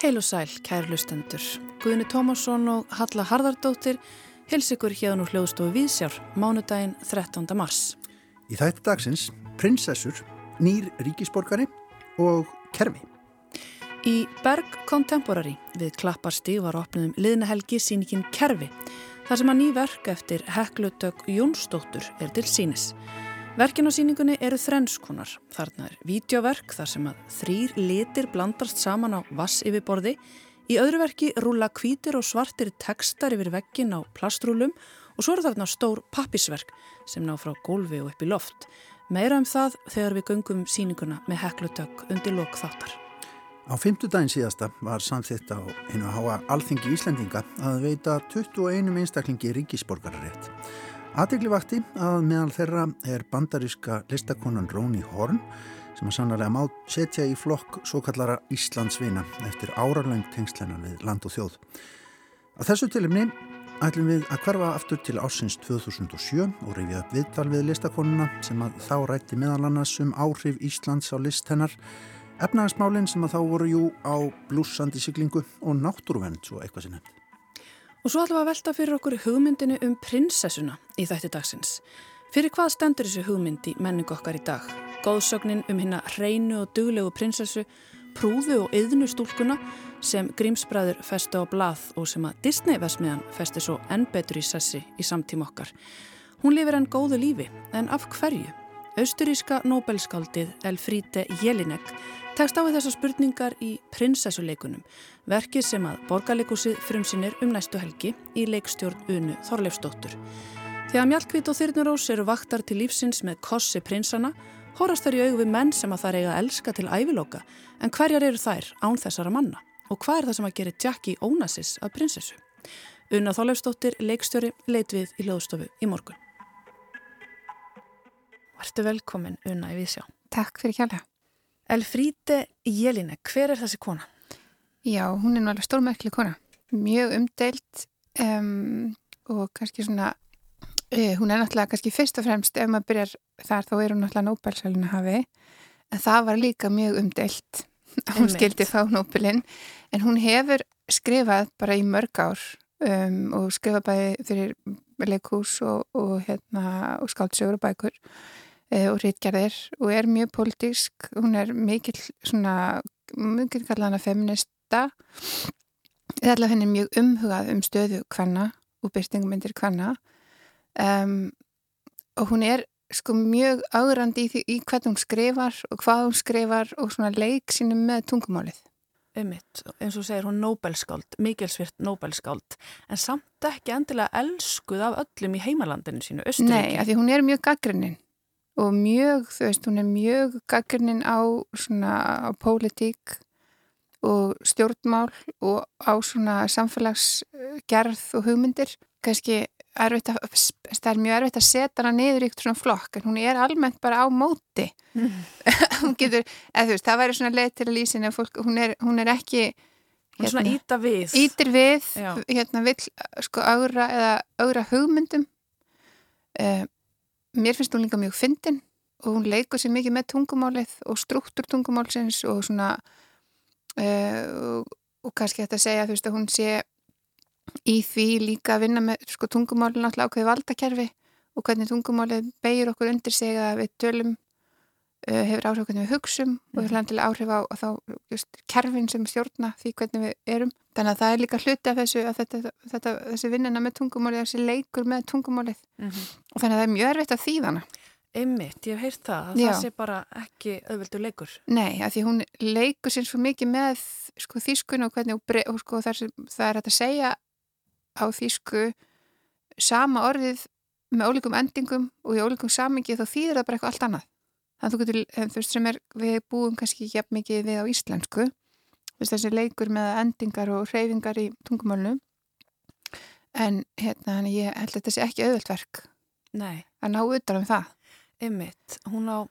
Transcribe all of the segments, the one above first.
Heil og sæl, kæru lustendur. Guðni Tómasson og Halla Harðardóttir hils ykkur hérna úr hljóðstofu Vísjár, mánudaginn 13. mars. Í þættu dagsins, prinsessur, nýr ríkisborgari og kerfi. Í Berg Contemporary við Klapparstíg var opnum liðnahelgi síningin Kerfi, þar sem að ný verk eftir Heklutökk Jónsdóttur er til sínis. Verkin á síningunni eru þrennskonar. Þarna er vídeoverk þar sem að þrýr litir blandast saman á vass yfirborði. Í öðru verki rúla kvítir og svartir tekstar yfir vekkin á plastrúlum og svo eru þarna stór pappisverk sem ná frá gólfi og upp í loft. Meira um það þegar við göngum síninguna með heklutökk undir lok þáttar. Á fymtudaginn síðasta var samþitt á einu háa alþingi Íslandinga að veita 21 einstaklingi ríkisborgararétt. Aðegli vakti að meðal þeirra er bandaríska listakonan Róni Horn sem að sannarlega má setja í flokk svo kallara Íslandsvina eftir árarlaung tengslennan við land og þjóð. Að þessu tilimni ætlum við að hverfa aftur til ásins 2007 og reyfja upp viðtal við listakonuna sem að þá rætti meðal annars um áhrif Íslands á list hennar, efnagasmálinn sem að þá voru jú á blúsandi siglingu og náttúruvenn svo eitthvað nefnd. Og svo ætlum við að velta fyrir okkur hugmyndinu um prinsessuna í þætti dagsins. Fyrir hvað stendur þessu hugmynd í menningu okkar í dag? Góðsögnin um hérna hreinu og duglegu prinsessu, prúðu og yðnu stúlkuna sem Grímsbræður festu á blað og sem að Disney-vesmiðan festi svo enn betur í sessi í samtíma okkar. Hún lifir enn góðu lífi, en af hverju? Austuríska Nobelskáldið Elfríde Jelinek tekst á við þessar spurningar í prinsessuleikunum, verkið sem að borgarleikusið frumsinir um næstu helgi í leikstjórn Unu Þorleifsdóttur. Þegar Mjallkvít og Þyrnurós eru vaktar til lífsins með kossi prinsana, horast þær í augu við menn sem að þær eiga að elska til æviloka, en hverjar eru þær án þessara manna? Og hvað er það sem að gera Jackie Onassis að prinsessu? Una Þorleifsdóttir, leikstjóri, leit við í hljóðstofu í morgun. Værtu velkomin, Una í Vísjá. Takk fyrir kjærlega. Elfríde Jelinek, hver er þessi kona? Já, hún er náttúrulega stórmerkli kona. Mjög umdeilt um, og kannski svona, uh, hún er náttúrulega kannski fyrst og fremst, ef maður byrjar þar þá er hún náttúrulega Nobel-sæluna hafi, en það var líka mjög umdeilt. Hún skildi fá Nobelin, en hún hefur skrifað bara í mörg ár um, og skrifað bæði fyrir leikús og, og, hérna, og skáldsögur og bækur og rítgerðir og er mjög pólitísk, hún er mikil svona, mjög kallan að feminista. Eða allavega henni er mjög umhugað um stöðu hvenna og byrtingumindir hvenna um, og hún er sko mjög ágrandi í, því, í hvað hún skrifar og hvað hún skrifar og svona leik sínum með tungumálið. Ummitt, eins og segir hún Nobelskáld, mikilsvirt Nobelskáld en samt ekki endilega elskuð af öllum í heimalandinu sínu, Östuríki Nei, af því hún er mjög gaggrinnin og mjög, þú veist, hún er mjög gaggrinin á svona á pólitík og stjórnmál og á svona samfélagsgerð og hugmyndir kannski erfitt að, það er mjög erfitt að setja hana niður í eitthvað svona flokk en hún er almennt bara á móti mm. hún getur, eða þú veist, það væri svona leið til að fólk, hún er, hún er ekki er svona íta hérna, við ítir við, Já. hérna vill sko augra eða augra hugmyndum um mér finnst hún líka mjög fyndin og hún leikur sér mikið með tungumálið og struktúr tungumálsins og svona uh, og, og kannski þetta segja þú veist að hún sé í því líka að vinna með sko tungumálið náttúrulega ákveði valdakerfi og hvernig tungumálið beigir okkur undir sig að við tölum hefur áhrif hvernig við hugsum mm. og hefur landilega áhrif á þá just, kerfin sem stjórna því hvernig við erum þannig að það er líka hluti af þessu þetta, þetta, þessi vinnina með tungumálið þessi leikur með tungumálið mm -hmm. og þannig að það er mjög erfitt að þýðana Einmitt, ég hef heyrt það, að Já. það sé bara ekki auðveldu leikur. Nei, af því hún leikur sér svo mikið með sko, þýskun og hvernig og, sko, það, er, það er að segja á þýsku sama orðið með ólíkum endingum og í ólíkum samingi þá þýðir það bara eitthvað allt annað. Þannig að þú getur, þú veist sem er, við búum kannski ekki jafn mikið við á íslensku. Þessi leikur með endingar og hreyfingar í tungumálunum en hérna ég held að þetta sé ekki auðvöldverk að ná utan um það. Einmitt, hún á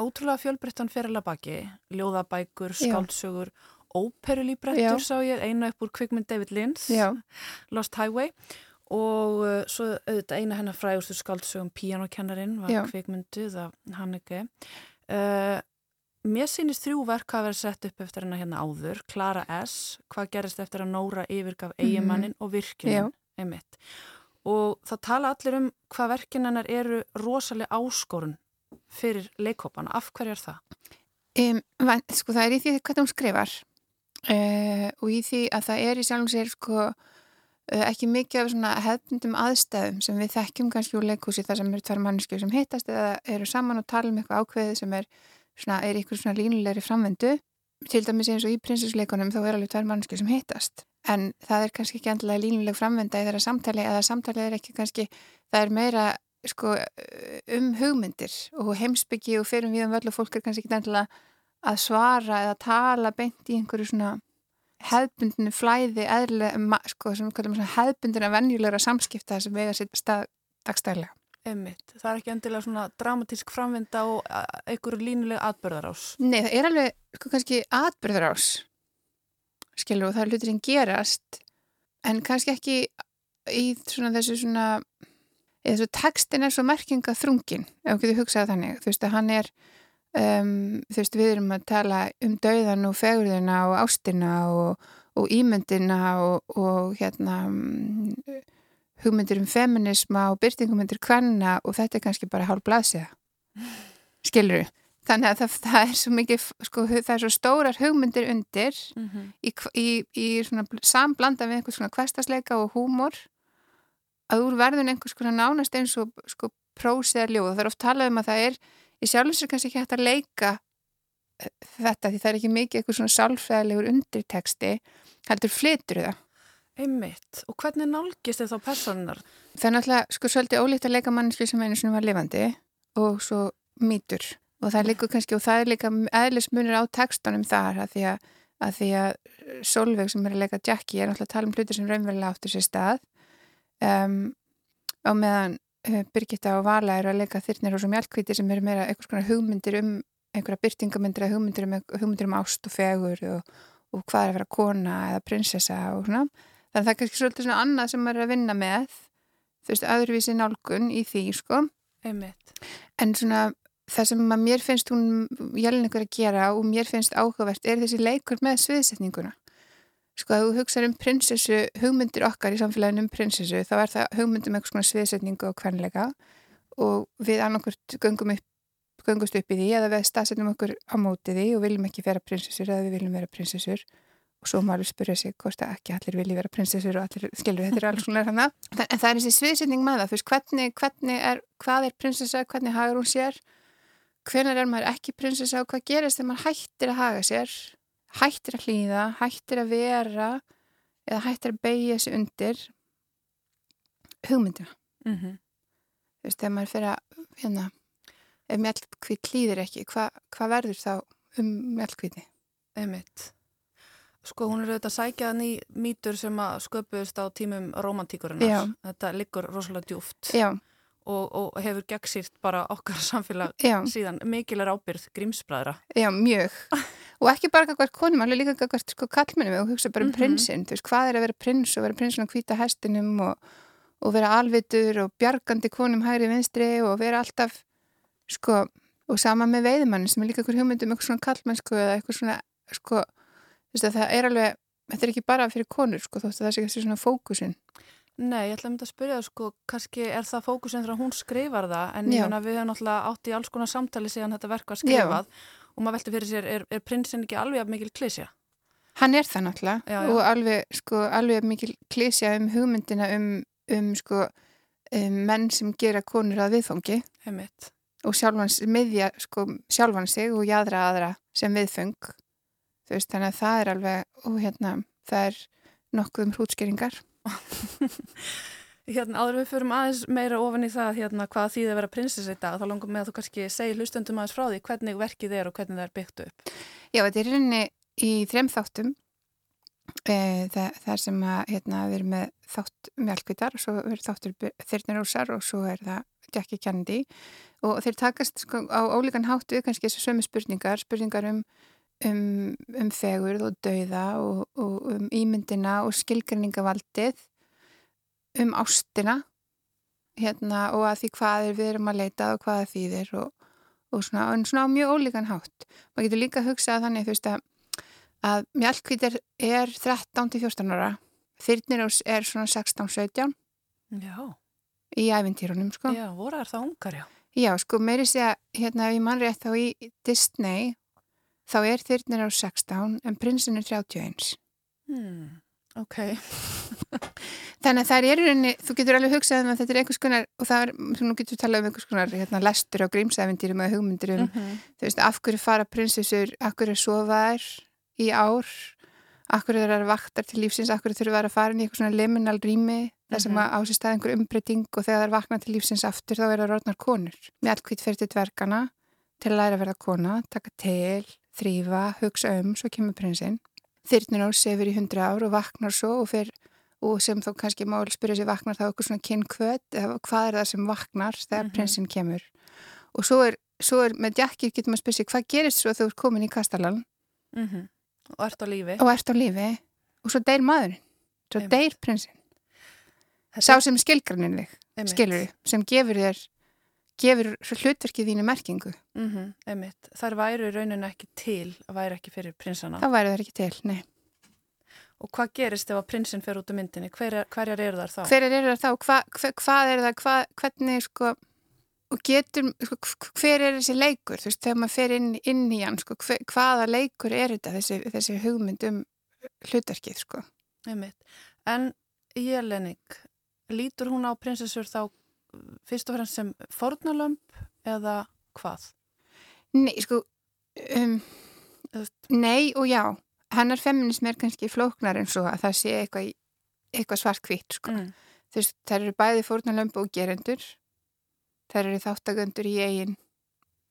ótrúlega fjölbrettan ferila baki. Ljóðabækur, skáldsögur óperulíbrettur sá ég eina upp úr kvikmynd David Lynch Já. Lost Highway. og uh, svo auðvitað eina hennar frægustu skáldsögum Pianokennarin var Já. kvikmynduð af Hanneke uh, mér sýnist þrjú verk að vera sett upp eftir hennar hérna áður, Klara S, hvað gerist eftir að Nóra yfirgaf eigimannin mm. og virkinin, einmitt. Og það tala allir um hvað verkin hennar eru rosalega áskorun fyrir leikópana. Af hverju er það? Um, sko það er í því hvað hún skrifar uh, og í því að það er í sjálfum sér sko ekki mikið af svona hefnundum aðstæðum sem við þekkjum kannski úr leikúsi þar sem eru tvær mannskjöf sem heitast eða eru saman og tala um eitthvað ákveðið sem er svona, er ykkur svona línulegri framvendu til dæmis eins og í prinsessleikunum þá er alveg tvær mannskjöf sem heitast en það er kannski ekki endilega línuleg framvenda í þeirra samtali eða samtali er ekki kannski það er meira sko um hugmyndir og heimsbyggi og fyrir við um völd og fólk er kannski ekki endilega að svara eða tala beint í einhverju svona hefbundinu flæði eðlilega, sko, sem við kallum að venjulegra samskipta sem vega sér stað dagstæðilega. Emmitt, það er ekki endilega svona dramatísk framvinda og einhverju línulega atbyrðarás. Nei, það er alveg, sko, kannski atbyrðarás, skilur, og það er hlutir sem gerast, en kannski ekki í svona þessu svona, eða þessu tekstin er svo merkinga þrungin, ef þú getur hugsað þannig, þú veist að hann er Um, þú veist, við erum að tala um dauðan og fegurðina og ástina og, og ímyndina og, og hérna um, hugmyndir um feminisma og byrtingumundir hvenna og þetta er kannski bara hálf blaðsiða skilur þú? Þannig að það, það er svo mikið, sko, það er svo stórar hugmyndir undir mm -hmm. í, í, í svona samblanda við einhvers svona kvestasleika og húmor að úr verðun einhvers svona nánast eins og sko prósiðar ljóð og það er oft talað um að það er í sjálfins er kannski ekki hægt að leika eh, þetta því það er ekki mikið eitthvað svona sálfæðilegur undirteksti heldur flytur það. Einmitt, og hvernig nálgist þið þá personar? Það er náttúrulega sko svolítið ólíkt að leika mannsli sem einu sem var lifandi og svo mýtur. Og það er líka kannski og það er líka eðlismunir á tekstunum þar að því að, að því að Solveig sem er að leika Jackie er náttúrulega að tala um hluti sem raunverulega áttur sér stað um, á meðan Eh, Birgitta og Vala eru að leika þyrnir og svo mjölkvíti sem eru meira einhvers konar hugmyndir um einhverja byrtingamyndir eða hugmyndir um, hugmyndir um ást og fegur og, og hvað er að vera kona eða prinsessa og svona. Þannig að það er kannski svolítið svona annað sem maður er að vinna með þú veist, öðruvísi nálgun í því, sko. Einmitt. En svona það sem mér finnst hún jælin ykkur að gera og mér finnst áhugavert er þessi leikur með sviðsetninguna sko að þú hugsaður um prinsessu, hugmyndir okkar í samfélaginu um prinsessu, þá er það hugmyndum eitthvað svona sviðsetningu og kvenleika og við annarkvört göngum upp, göngust upp í því eða við stafsetnum okkur á móti því og viljum ekki vera prinsessur eða við viljum vera prinsessur. Og svo má alveg spyrja sig hvort að ekki allir vilji vera prinsessur og allir, skilur, þetta er alls svona hana. en það er þessi sviðsetning með það, þú veist, hvernig, hvernig er, hvað er prinsessa, hvernig hagur hún sér? Hvernig er maður ekki prinsessa og hvað gerist þegar maður hættir að haga sér hættir að hlýða, hættir að vera eða hættir að beigja þessu undir hugmyndina mm -hmm. þú veist, þegar maður fyrir að hérna, ef mjölkvít hlýðir ekki hvað hva verður þá um mjölkvíti? Emitt Sko, hún er auðvitað sækjaðan í mýtur sem að sköpuðist á tímum romantíkurinnar þetta liggur rosalega djúft Já og, og hefur gegnsýrt bara okkar samfélag Já. síðan mikil er ábyrð grímsbræðra. Já, mjög. og ekki bara eitthvað konum, alveg líka eitthvað sko, kallmennum og hugsa bara um mm -hmm. prinsinn. Þú veist, hvað er að vera prins og vera prinsinn á hvita hestinum og, og vera alvitur og bjargandi konum hægri vinstri og vera alltaf, sko, og sama með veiðmann sem er líka eitthvað hugmyndum, eitthvað svona kallmennsku eða eitthvað svona, sko, þú veist, það er alveg, þetta er ekki bara fyrir konur, sko, þótt að það sé eitthvað svona fókusin. Nei, ég ætla að mynda að spyrja það sko, kannski er það fókusin þegar hún skrifar það en ég menna við hefum náttúrulega átt í alls konar samtali síðan þetta verk var skrifað já. Og maður velti fyrir sér, er, er prinsinn ekki alveg mikil klísja? Hann er það náttúrulega já, já. og alveg, sko, alveg mikil klísja um hugmyndina um, um, sko, um menn sem gera konur að viðfangi Heimitt. og sjálfans, miðja sko, sjálfan sig og jæðra aðra sem viðfang veist, þannig að það er alveg og hérna, það er nokkuð um hrútskeringar Hérna áður við fyrum aðeins meira ofan í það hérna hvað þýði að vera prinsess í dag þá langum með að þú kannski segi hlustundum aðeins frá því hvernig verkið er og hvernig það er byggt upp. Já, þetta er rauninni í þrem þáttum e, er sem að hérna, við erum með þátt mjölkvitar og svo er þáttur þyrnirúsar og svo er það Jackie Kennedy. Og þeir takast sko, á ólíkan háttu kannski þessu sömu spurningar spurningar um um, um fegurð og dauða og, og um ímyndina og skilgrinningavaldið um ástina hérna, og að því hvað er við erum að leita og hvað það þýðir og, og svona, og svona á mjög ólíkan hátt. Maður getur líka að hugsa þannig þú veist að, að mjölkvít er, er 13-14 ára, þyrnirós er svona 16-17 í æfintýrunum sko. Já, voru er það ungar, já. Já, sko, meiri sé að hérna ef ég mann rétt þá í Disney þá er þyrnirós 16 en prinsin er 31. Hmm, ok. Þannig að það er í rauninni, þú getur alveg hugsað um að þetta er einhvers konar, og það er, nú getur við talað um einhvers konar hérna, lestur og grímsæfindýrum og hugmyndir um, Mm -hmm. þú veist, af hverju fara prinsessur, af hverju sofa þær í ár, af hverju þær eru vaktar til lífsins, af hverju þurfa þær að fara inn í eitthvað svona liminal rými, það sem Mhm. að ásist að einhver umbreyting og þegar þær vakna til lífsins aftur þá er það rótnar konur. Mjallkvít fyrir til dvergana til að læra að verða kona, taka til, þrýfa, hugsa um, svo kemur prinsinn. Þyrnir á sefur í hundra ár og vaknar svo og fyrir og sem þá kannski mál spyrja sér vaknar þá eitthvað svona kynnkvöt eða hvað er það sem vaknar þegar Mhm. prinsinn kemur og svo er, svo er með Jackie getur maður spyrja sér hvað gerist svo þegar þú er komin í kastalan Mm Og ert á lífi. og ert á lífi og svo deyr maðurinn svo Einmitt. deyr prinsinn sá sem skilgranninleg einmitt. skilur þið, sem gefur þér gefur hlutverkið þínu merkingu Mhm, einmitt. Þær væru rauninu ekki til, væri ekki fyrir prinsana. þá væri það ekki til, nei Og hvað gerist ef að prinsinn fer út af myndinni? Hver er, hverjar eru þar þá? hver er það þá, hva, hva, hvað er það hva, hvernig sko og getur, sko, hver er þessi leikur þú veist, þegar maður fer inn, inn í hann sko, hver, hvaða leikur er þetta þessi, þessi hugmynd um hlutverkið sko Einmitt. En Jelenik, lítur hún á prinsessur þá fyrst og fremst sem fornalömp eða hvað? Nei, sko um. Nei og já hennar feminism er kannski flóknar eins og að það sé eitthvað, eitthvað svart hvitt sko. Mm. þú veist, þær eru bæði fórnalömbu og gerendur þær eru þáttagundur í eigin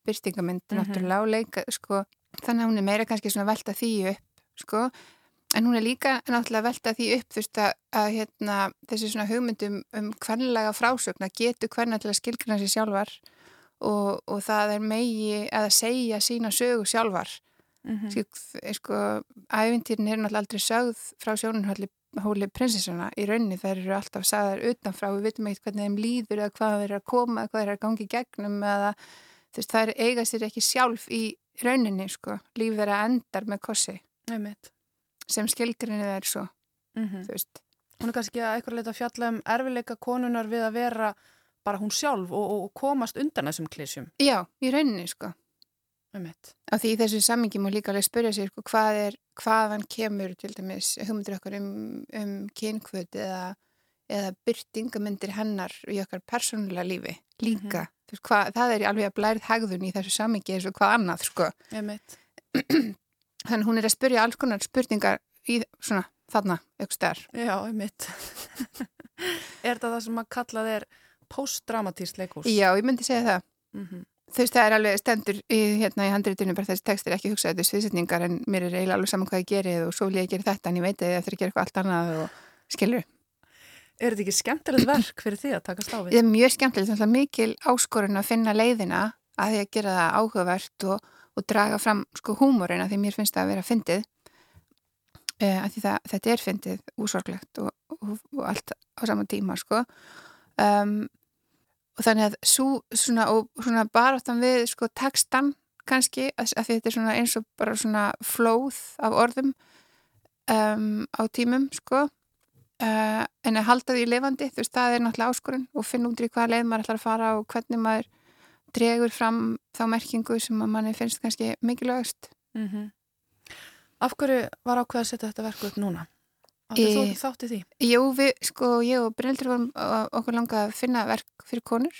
byrstingamynd Mhm. náttúrulega og leika sko, þannig að hún er meira kannski svona að velta því upp sko, en hún er líka náttúrulega velta því upp þú veist að, að hérna, þessi svona hugmyndum um hvernlega frásögn að getu hvernig til að skilgrana sér sjálfar og, og það er megi að segja sína sögu sjálfar. Mm sko, sko æfintýrin er náttúrulega aldrei sögð frá sjónunhóli hóli prinsessuna í rauninni. Þær eru alltaf sagðar utanfrá. Við vitum ekkert hvernig þeim líður eða hvað þeir eru að koma eða hvað þeir eru að gangi í gegnum eða þær eiga sér ekki sjálf í rauninni sko. Líf þeirra endar með kossi. Einmitt. Sem skilgrinni þeir svo Mm þú veist. Hún er kannski að eitthvað leita að fjalla um erfileika konunar við að vera bara hún sjálf og, og, komast undan þessum klísjum. já, í rauninni sko. Á því í þessu sammingi má líka alveg spyrja sér sko, hvað er, hvaðan kemur til dæmis hugmyndir okkar um, um kynkvöld eða, eða byrtingamyndir hennar í okkar persónulega lífi líka, þú veist, hvað, það er alveg að blærið hegðun í þessu sammingi eins og hvað annað sko, Einmitt. þannig hún er að spyrja alls konar spurningar í svona þarna, eitthvað stær Já, einmitt. er það það sem að kalla þeir postdramatíst leikús? Já, ég myndi segja það Mm þú veist, það er alveg stendur í, hérna í handritinu bara þessi tekstir ekki hugsa þetta sviðsetningar en mér er eiginlega alveg saman hvað ég gerið og svo vil ég gera þetta en ég veit að ég eftir að gera eitthvað allt annað og skilur Er þetta ekki skemmtilegt verk fyrir því að takast á við? Þetta er mjög skemmtilegt, er mikil áskorun að finna leiðina að því að gera það áhugavert og, og draga fram sko húmórin að því mér finnst það að vera fyndið. Uh, að því það, þetta er fyndið úsorglegt og, og, og allt á sama tíma sko. Um, og þannig að svo, svona, og svona baráttan við sko textan kannski að, að þetta er svona eins og bara svona flóð af orðum um, á tímum sko. Uh, en að halda því lifandi, þú veist, það er náttúrulega áskorun og finna út í hvaða leið maður ætlar að fara og hvernig maður dregur fram þá merkingu sem að manni finnst kannski mikilvægast. Mm Af hverju var ákveð að setja þetta verk upp núna? Áttu Í- þú ekki þátt í því? Jú, við, sko, ég og Brynildur vorum okkur langa að finna verk fyrir konur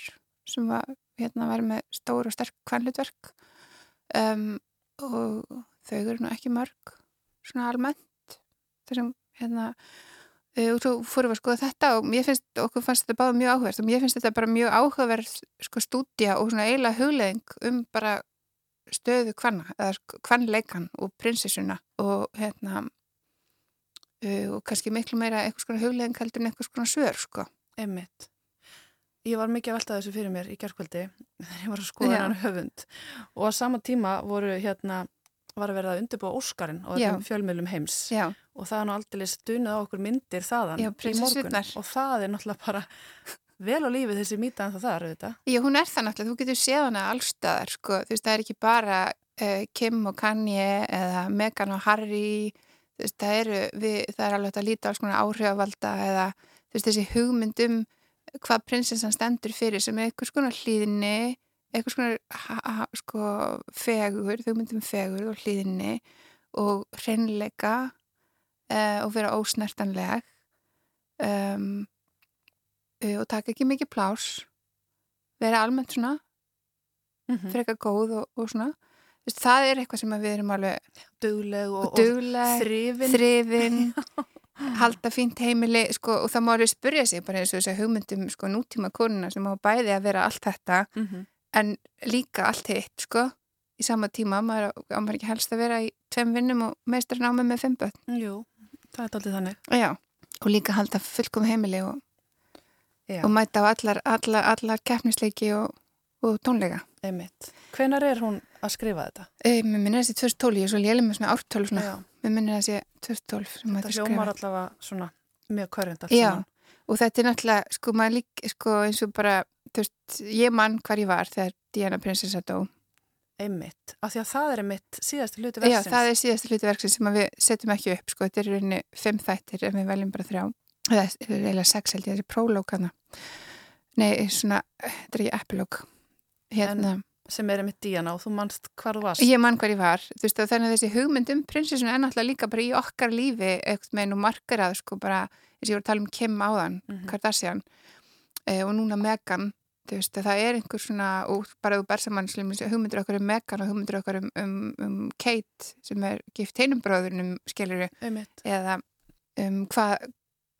sem var, hérna, var með stór og sterk kvæmlutverk um, og þau eru nú ekki mörg svona almennt þessum, hérna og svo fórum við að skoða þetta og mér finnst, okkur fannst þetta báða mjög áhugaverð og mér finnst þetta bara mjög áhugaverð sko stúdía og svona eiginlega hugleðing um bara stöðu kvanna, eða kvannleikan og prinsessuna og hérna uh, og kannski miklu meira eitthvað svona hugleðing heldur en eitthvað svona svör sko. Einmitt. Ég var mikið að velta þessu fyrir mér í gerðkvöldi þegar ég var að skoða hann höfund og á sama tíma voru hérna var að verða að undirbúa Óskarinn og Já. þessum fjölmiðlum heims. Já, og það er nú aldrei stunið á okkur myndir þaðan Já, í morgun. Og það er náttúrulega bara vel á lífi þessi mýta en það þar. Já, hún er það náttúrulega, þú getur séð hana allstaðar, sko, þú veist, það er ekki bara uh, Kim og Kanye eða Megan og Harry, veist, það eru, við, það er alveg að líta alls konar áhrifavalda eða, veist, þessi hugmyndum hvað prinsessan stendur fyrir sem er eitthvað svona hlýðinni, eitthvað svona, sko, fegur, hugmyndum fegur og hlýðinni og hreinleika uh, og vera ósnertanleg um, og taka ekki mikið plás vera almennt svona mm -hmm. freka góð og, og svona það er eitthvað sem við erum alveg dugleg og, og, dugleg, þrifin, þrifin halda fínt heimili sko, og það má alveg spurja sig bara eins og þess að hugmyndum sko, nútíma konuna sem á bæði að vera allt þetta mm -hmm. En líka allt hitt sko í sama tíma, maður ámar ekki helst að vera í tveim vinnum og meistarinn ámið með fimm börn. Jú, það er aldrei þannig. Já, og líka halda fullkom heimili og og mæta á allar, allar, allar keppnisleiki og, og tónleika. Einmitt. Hvenar er hún að skrifa þetta? E, mér minnir þessi 2012, ég er svo lélim með svona ártölu svona, Já. mér minnir þessi 2012 sem þetta skrifa. Það hljómar allavega svona mjög körjand allt saman. Já, og þetta er náttúrulega, sko, maður lík, sko, eins og bara, þú veist, ég mann hvar ég var þegar Diana Prinsessa dó. Einmitt, af því að það er einmitt síðastu hluti verksins. Já, það er síðastu hluti verksins sem við setjum ekki upp, sko, þetta er rauninni fimm þættir en við veljum bara þrjá. Er eiginlega sex held ég, þessi prólóg hana nei, svona, þetta er ekki epilóg hérna. Sem er með díana og þú mannst hvar þú varst. Ég mann hvar ég var, þú veist þannig að þessi hugmynd um prinsessuna er náttúrulega líka bara í okkar lífi eitthvað með nú margar að sko bara þess að ég voru að tala um Kim áðan mm -hmm. Kardashian eh, og núna Megan þú veist það er einhver svona bara þú bersamann hugmyndir okkar um Megan og hugmyndir okkar um, um, um Kate sem er gift heinum bróðunum skiluru eða um hvað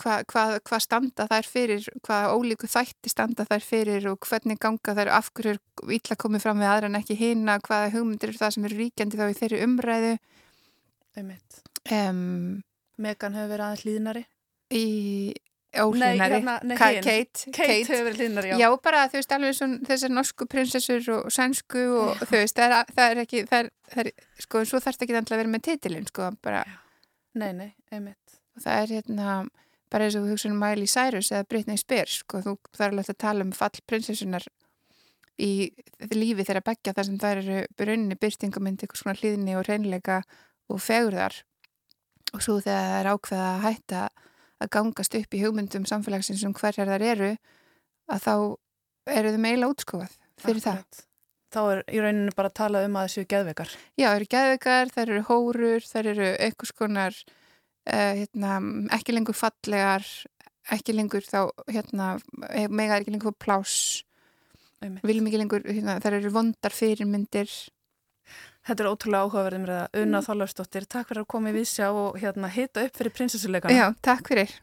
hvað hva, hva standa þær fyrir, hvað ólíku þætti standa þær fyrir og hvernig ganga þær, af hverju er ítla komið fram við aðra en ekki hýna, hvaða hugmyndir er það sem eru ríkjandi þá í þeirri umræðu. Um, Megan hefur verið aðeins líðnari? Í óhlýnari. Hérna, Kate, Kate, Kate hefur verið líðnari, já. Já, bara þú veist alveg svona þessar norsku prinsessur og sænsku og já. þú veist, það er, það er ekki, það er, það er sko, svo þarf þetta ekki alltaf að vera með titilinn, sko, bara. Já. Nei, nei, einmitt. Og það er hérna bara eins og við hugsaum um Miley Cyrus eða Britney Spears sko, þú þarf alveg að tala um fall prinsessunar í lífi þeirra begja þar sem það eru brunni byrstingamind, eitthvað svona hlýðni og reynleika og fegurðar og svo þegar það er ákveða að hætta að gangast upp í hugmyndum samfélagsins um hverjar þar eru að þá eru þau meila útskofað fyrir Akkurat. það. Þá er í rauninu bara að tala um að þessu geðveikar. Já, það eru geðveikar, það eru hórur, það eru eitthvað skonar uh, hérna, ekki lengur fallegar ekki lengur þá hérna, eh, mega er ekki lengur plás viljum ekki lengur hérna, þar eru vondar fyrirmyndir Þetta er ótrúlega áhugaverðum ræða Una mm. Þálarsdóttir, takk fyrir að koma í vísja og hérna, hita upp fyrir prinsessuleikana Já, takk fyrir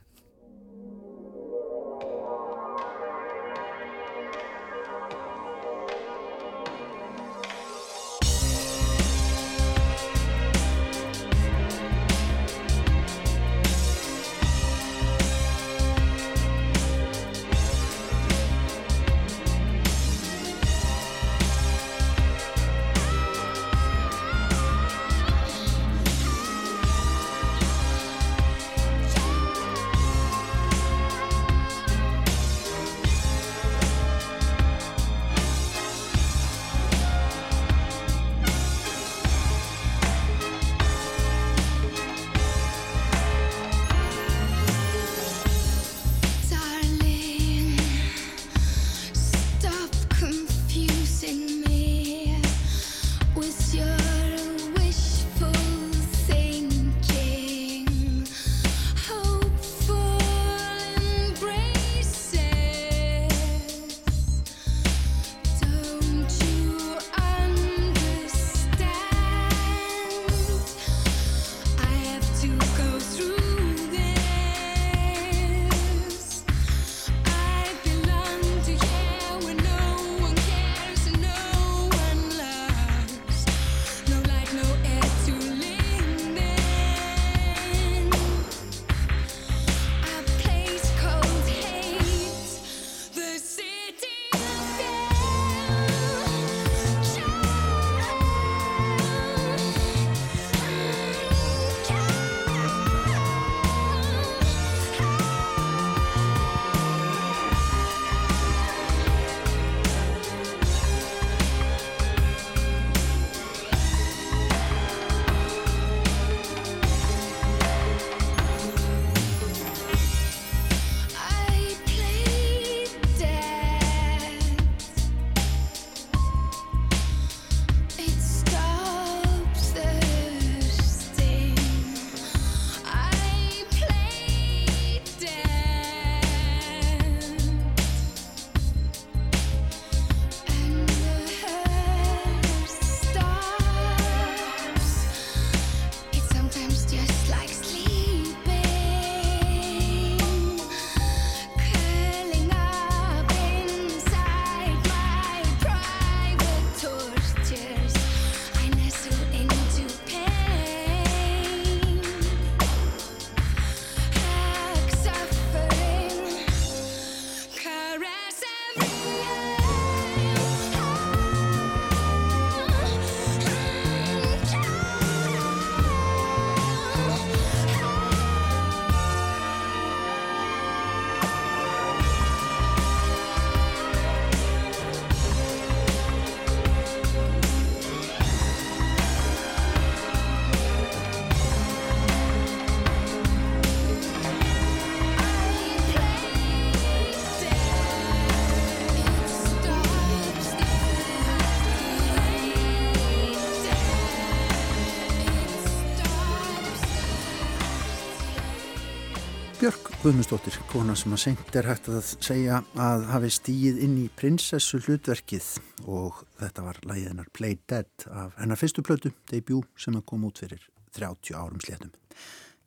Guðmundsdóttir, kona sem að seint er hægt að segja að hafi stíið inn í prinsessu hlutverkið og þetta var lægiðinar Play Dead af hennar fyrstu plötu, debut sem að koma út fyrir 30 árum sléttum.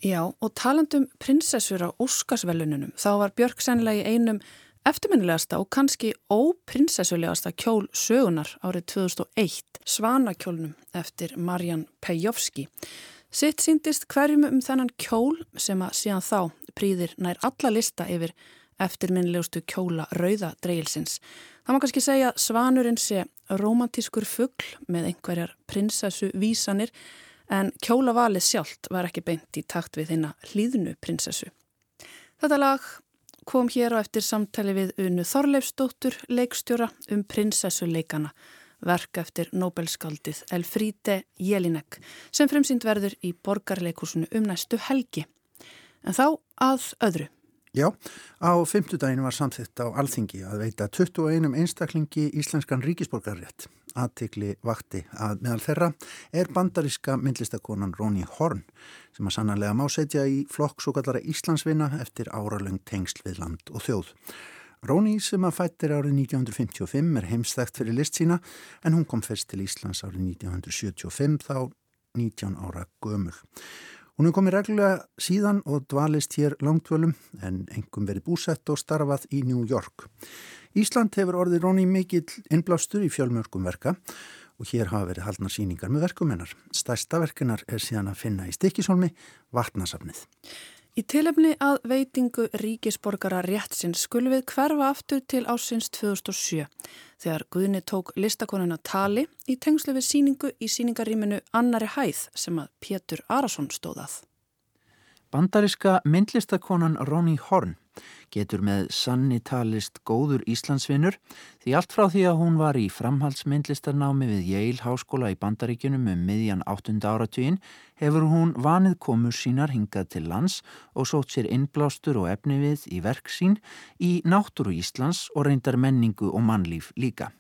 Já, og talandum prinsessur á Óskarsvelununum, þá var Björk sennilega í einum eftirminnilegasta og kannski óprinsessulegasta kjól sögunar árið 2001, Svanakjólnum eftir Marjan Pejovski. Sitt síndist hverjum um þennan kjól sem að síðan þá prýðir nær alla lista yfir eftirminnilegustu kjóla rauða dreilsins. Það má kannski segja svanurinn sé romantískur fuggl með einhverjar prinsessu vísanir en kjólavalið sjálft var ekki beint í takt við þinna hlýðnu prinsessu. Þetta lag kom hér á eftir samtali við Unu Þorleifsdóttur leikstjóra um prinsessuleikana verk eftir Nobelskaldið Elfríde Jelinek sem fremsýnd verður í borgarleikusinu um næstu helgi. En þá að öðru. Já, á fymtudaginu var samþitt á Alþingi að veita 21 einstaklingi íslenskan ríkisborgarrétt. Aðtikli vakti að meðal þeirra er bandaríska myndlistakonan Ronny Horn sem að sannarlega má setja í flokk svo kallara Íslandsvinna eftir áralöng tengsl við land og þjóð. Róni sem að fættir árið 1955 er heimstækt fyrir list sína en hún kom fyrst til Íslands árið 1975 þá 19 ára gömul. Hún er komið reglulega síðan og dvalist hér langtvölum en engum verið búsett og starfað í New York. Ísland hefur orðið Róni mikill innblástur í fjölmörgum verka og hér hafa verið haldna síningar með verkum hennar. Stærsta verkunar er síðan að finna í Stikisholmi vatnasafnið. Í tilefni að veitingu ríkisborgara réttsins skulum við hverfa aftur til ásins 2007 þegar Guðni tók listakonuna tali í tengslu við síningu í síningaríminu Annari Hæð sem að Pétur Arason stóðað. Bandariska myndlistakonan Ronny Horn getur með sanni talist góður Íslandsvinnur því allt frá því að hún var í framhaldsmyndlistarnámi við Yale Háskóla í Bandaríkunum um miðjan 8. áratvíin hefur hún vanið komur sínar hingað til lands og sótt sér innblástur og efni við í verk sín í náttúru Íslands og reyndar menningu og mannlíf líka.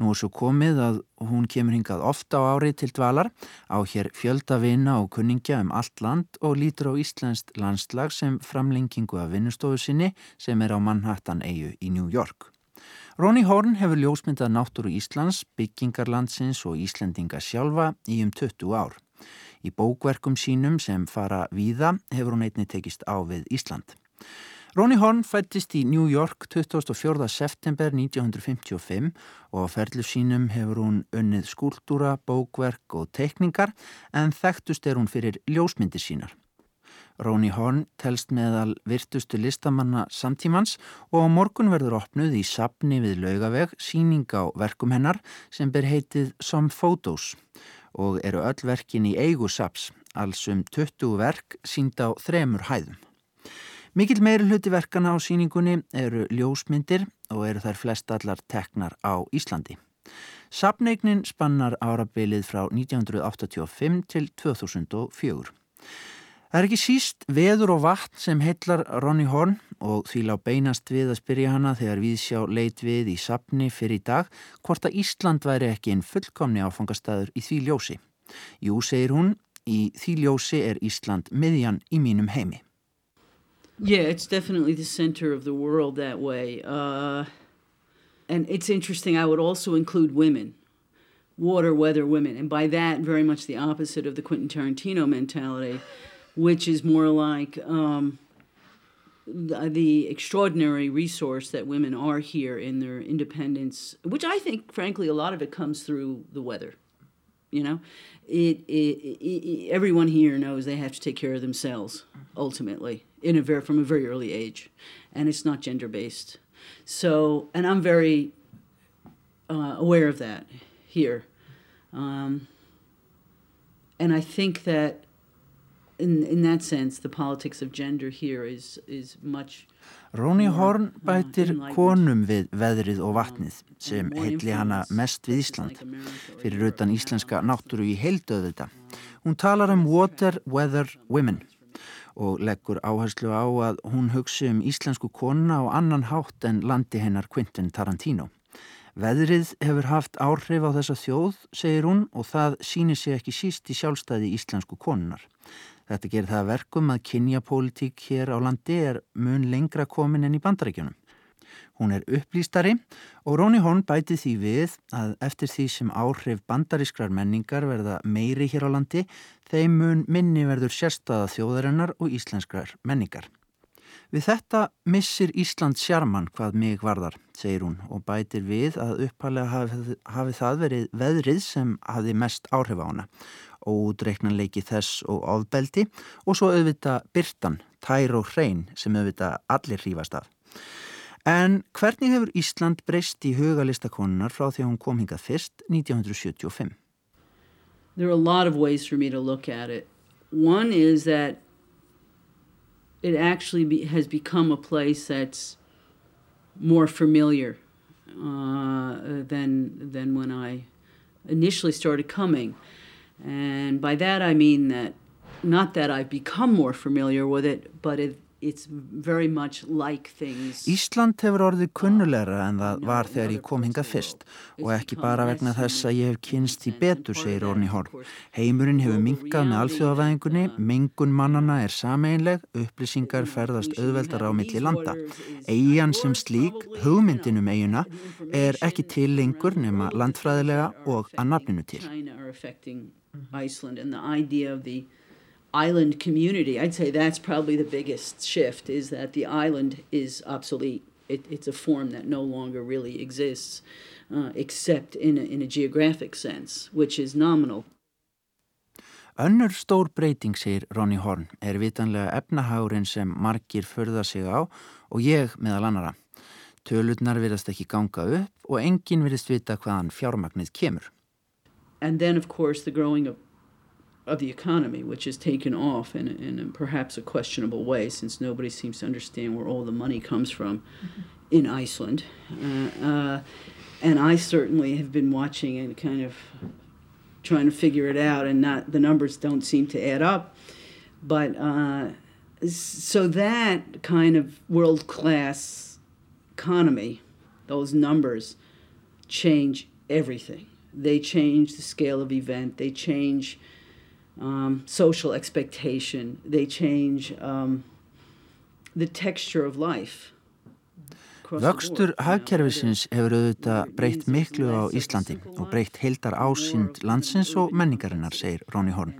Nú er svo komið að hún kemur hingað ofta á árið til dvalar á hér fjöldavina og kunningja um allt land og lítur á Íslandst landslag sem framlengingu af vinnustofu sinni sem er á Manhattan eigu í New York. Ronny Horn hefur ljósmyndað náttúru Íslands, byggingarlandsins og Íslendinga sjálfa í um 20 ár. Í bókverkum sínum sem fara víða hefur hún einni tekist á við Ísland. Ronny Horn fættist í New York 24. september 1955 og á ferlu sínum hefur hún unnið skúltúra, bókverk og teikningar en þekktust er hún fyrir ljósmyndir sínar. Ronny Horn telst meðal virtustu listamanna samtímans og á morgun verður opnuð í sapni við laugaveg síning á verkum hennar sem ber heitið Some Photos og eru öll verkin í eigu saps, alls um 20 verk sínd á þremur hæðum. Mikil meiri hluti verkana á síningunni eru ljósmyndir og eru þær flest allar teknar á Íslandi. Sapneignin spannar árabilið frá 1985 til 2004. Það er ekki síst veður og vatn sem heillar Ronny Horn og því lág beinast við að spyrja hana þegar við sjá leit við í sapni fyrir í dag hvort að Ísland væri ekki einn fullkomni áfangastæður í því ljósi. Jú, segir hún, í því ljósi er Ísland miðjan í mínum heimi. Yeah, it's definitely the center of the world that way. Uh, and it's interesting, I would also include women, water, weather, women. And by that, very much the opposite of the Quentin Tarantino mentality, which is more like um, the, extraordinary resource that women are here in their independence, which I think, frankly, a lot of it comes through the weather. You know, it, it, it, everyone here knows they have to take care of themselves ultimately in a very from a very early age, and it's not gender based. So, and I'm very uh, aware of that here, um, and I think that in in that sense, the politics of gender here is is much. Róni Horn bætir konum við veðrið og vatnið sem heitli hana mest við Ísland fyrir utan íslenska náttúru í heildöðu þetta. Hún talar um water, weather, women og leggur áherslu á að hún hugsi um íslensku konuna og annan hátt en landi hennar Quentin Tarantino. Veðrið hefur haft áhrif á þessa þjóð, segir hún, og það sýnir sig ekki síst í sjálfstæði íslensku konunar. Þetta gerir það verkum að kynjapólitík hér á landi er mun lengra komin enn í bandaríkjunum. Hún er upplýstari og Róni Horn bæti því við að eftir því sem áhrif bandarískrar menningar verða meiri hér á landi, þeim mun minni verður sérstaða þjóðarinnar og íslenskrar menningar. Við þetta missir Ísland sjarman hvað mig varðar, segir hún og bætir við að uppalega hafi, hafi það verið veðrið sem hafi mest áhrif á hana ódreiknanleiki þess og ofbeldi og svo auðvita byrtan, tær og hrein sem auðvita allir hrífast af. En hvernig hefur Ísland breyst í hugalistakonunar frá því að hún kom hingað fyrst 1975? There are a lot of ways for me to look at it. One is that it actually be, has become a place that's more familiar uh, than, than when I initially started coming. And by that I mean that not that I've become more familiar with it, but it, Ísland hefur orðið kunnulegra en það var þegar ég kom hinga fyrst og ekki bara vegna þess að ég hef kynst í betur, segir Orni Horn. Heimurinn hefur minkað með alþjóðavæðingunni, mingun mannana er sameinleg, upplýsingar ferðast auðveldar á milli landa. Eigin sem slík, hugmyndinum eiguna, er ekki til lengur nema landfræðilega og að nafninu til. Island community, I'd say that's probably the biggest shift is that the island is obsolete. It, it's a form that no longer really exists uh, except in a, in a geographic sense, which is nominal. Önnur stór breyting, segir Ronny Horn, er vitanlega efnahárin sem margir förða sig á og ég meðal annara. Tölurnar virðast ekki ganga upp og enginn virðist vita hvaðan fjármagnið kemur. And then of course the growing of of the economy, which has taken off in, in a, perhaps a questionable way, since nobody seems to understand where all the money comes from mm-hmm. in Iceland. Uh, uh, and I certainly have been watching and kind of trying to figure it out, and not the numbers don't seem to add up. But uh, so that kind of world class economy, those numbers change everything. They change the scale of event. They change um, social expectation. They change um, the texture of life. Vöxtur hagkerfisins hefur auðvitað breytt miklu á Íslandi og breytt heildar ásýnd landsins og menningarinnar, segir Ronny Horn.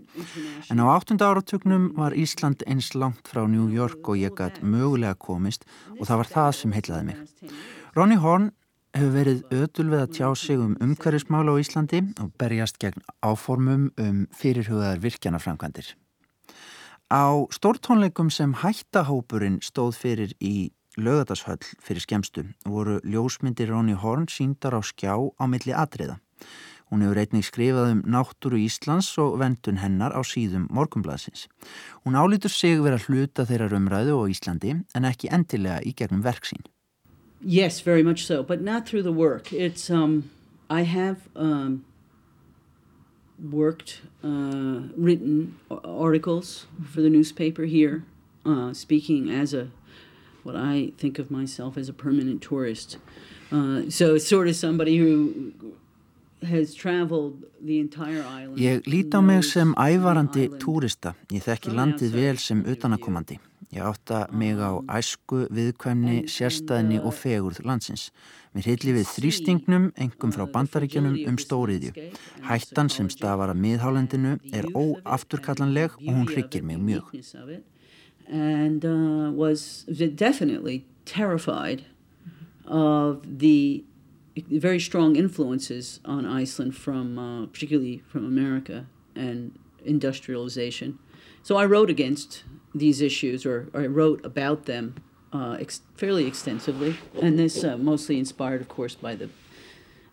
En á áttunda áratugnum var Ísland eins langt frá New York og ég gætt mögulega komist og það var það sem heilaði mig. Ronny Horn hefur verið ötul við að tjá sig um umhverfismála á Íslandi og berjast gegn áformum um fyrirhugaðar virkjanaframkvæmdir. Á stórtónleikum sem hættahópurinn stóð fyrir í lögadashöll fyrir skemstu voru ljósmyndir Ronny Horn síndar á skjá á milli atriða. Hún hefur einnig skrifað um náttúru Íslands og vendun hennar á síðum morgumblaðsins. Hún álítur sig vera hluta þeirra umræðu á Íslandi en ekki endilega í gegnum verksín. Yes, very much so, but not through the work. It's um, I have um, worked, uh, written articles for the newspaper here, uh, speaking as a what I think of myself as a permanent tourist. Uh, so it's sort of somebody who has traveled the entire island. Ég lít á mig sem ævarandi túrista. Ég þekki landið vel sem utanakomandi. Ég átta mig á æsku, viðkvæmni, sérstæðni og fegurð landsins. Mér hilli við þrýstingnum, engum frá bandaríkjunum um stóriðju. Hættan sem stafar að miðhálendinu er óafturkallanleg og hún hryggir mig mjög. And uh, was definitely terrified of the very strong influences on Iceland from, uh, particularly from America and industrialization. So I wrote against these issues, or, or I wrote about them uh, ex- fairly extensively. And this uh, mostly inspired, of course, by the,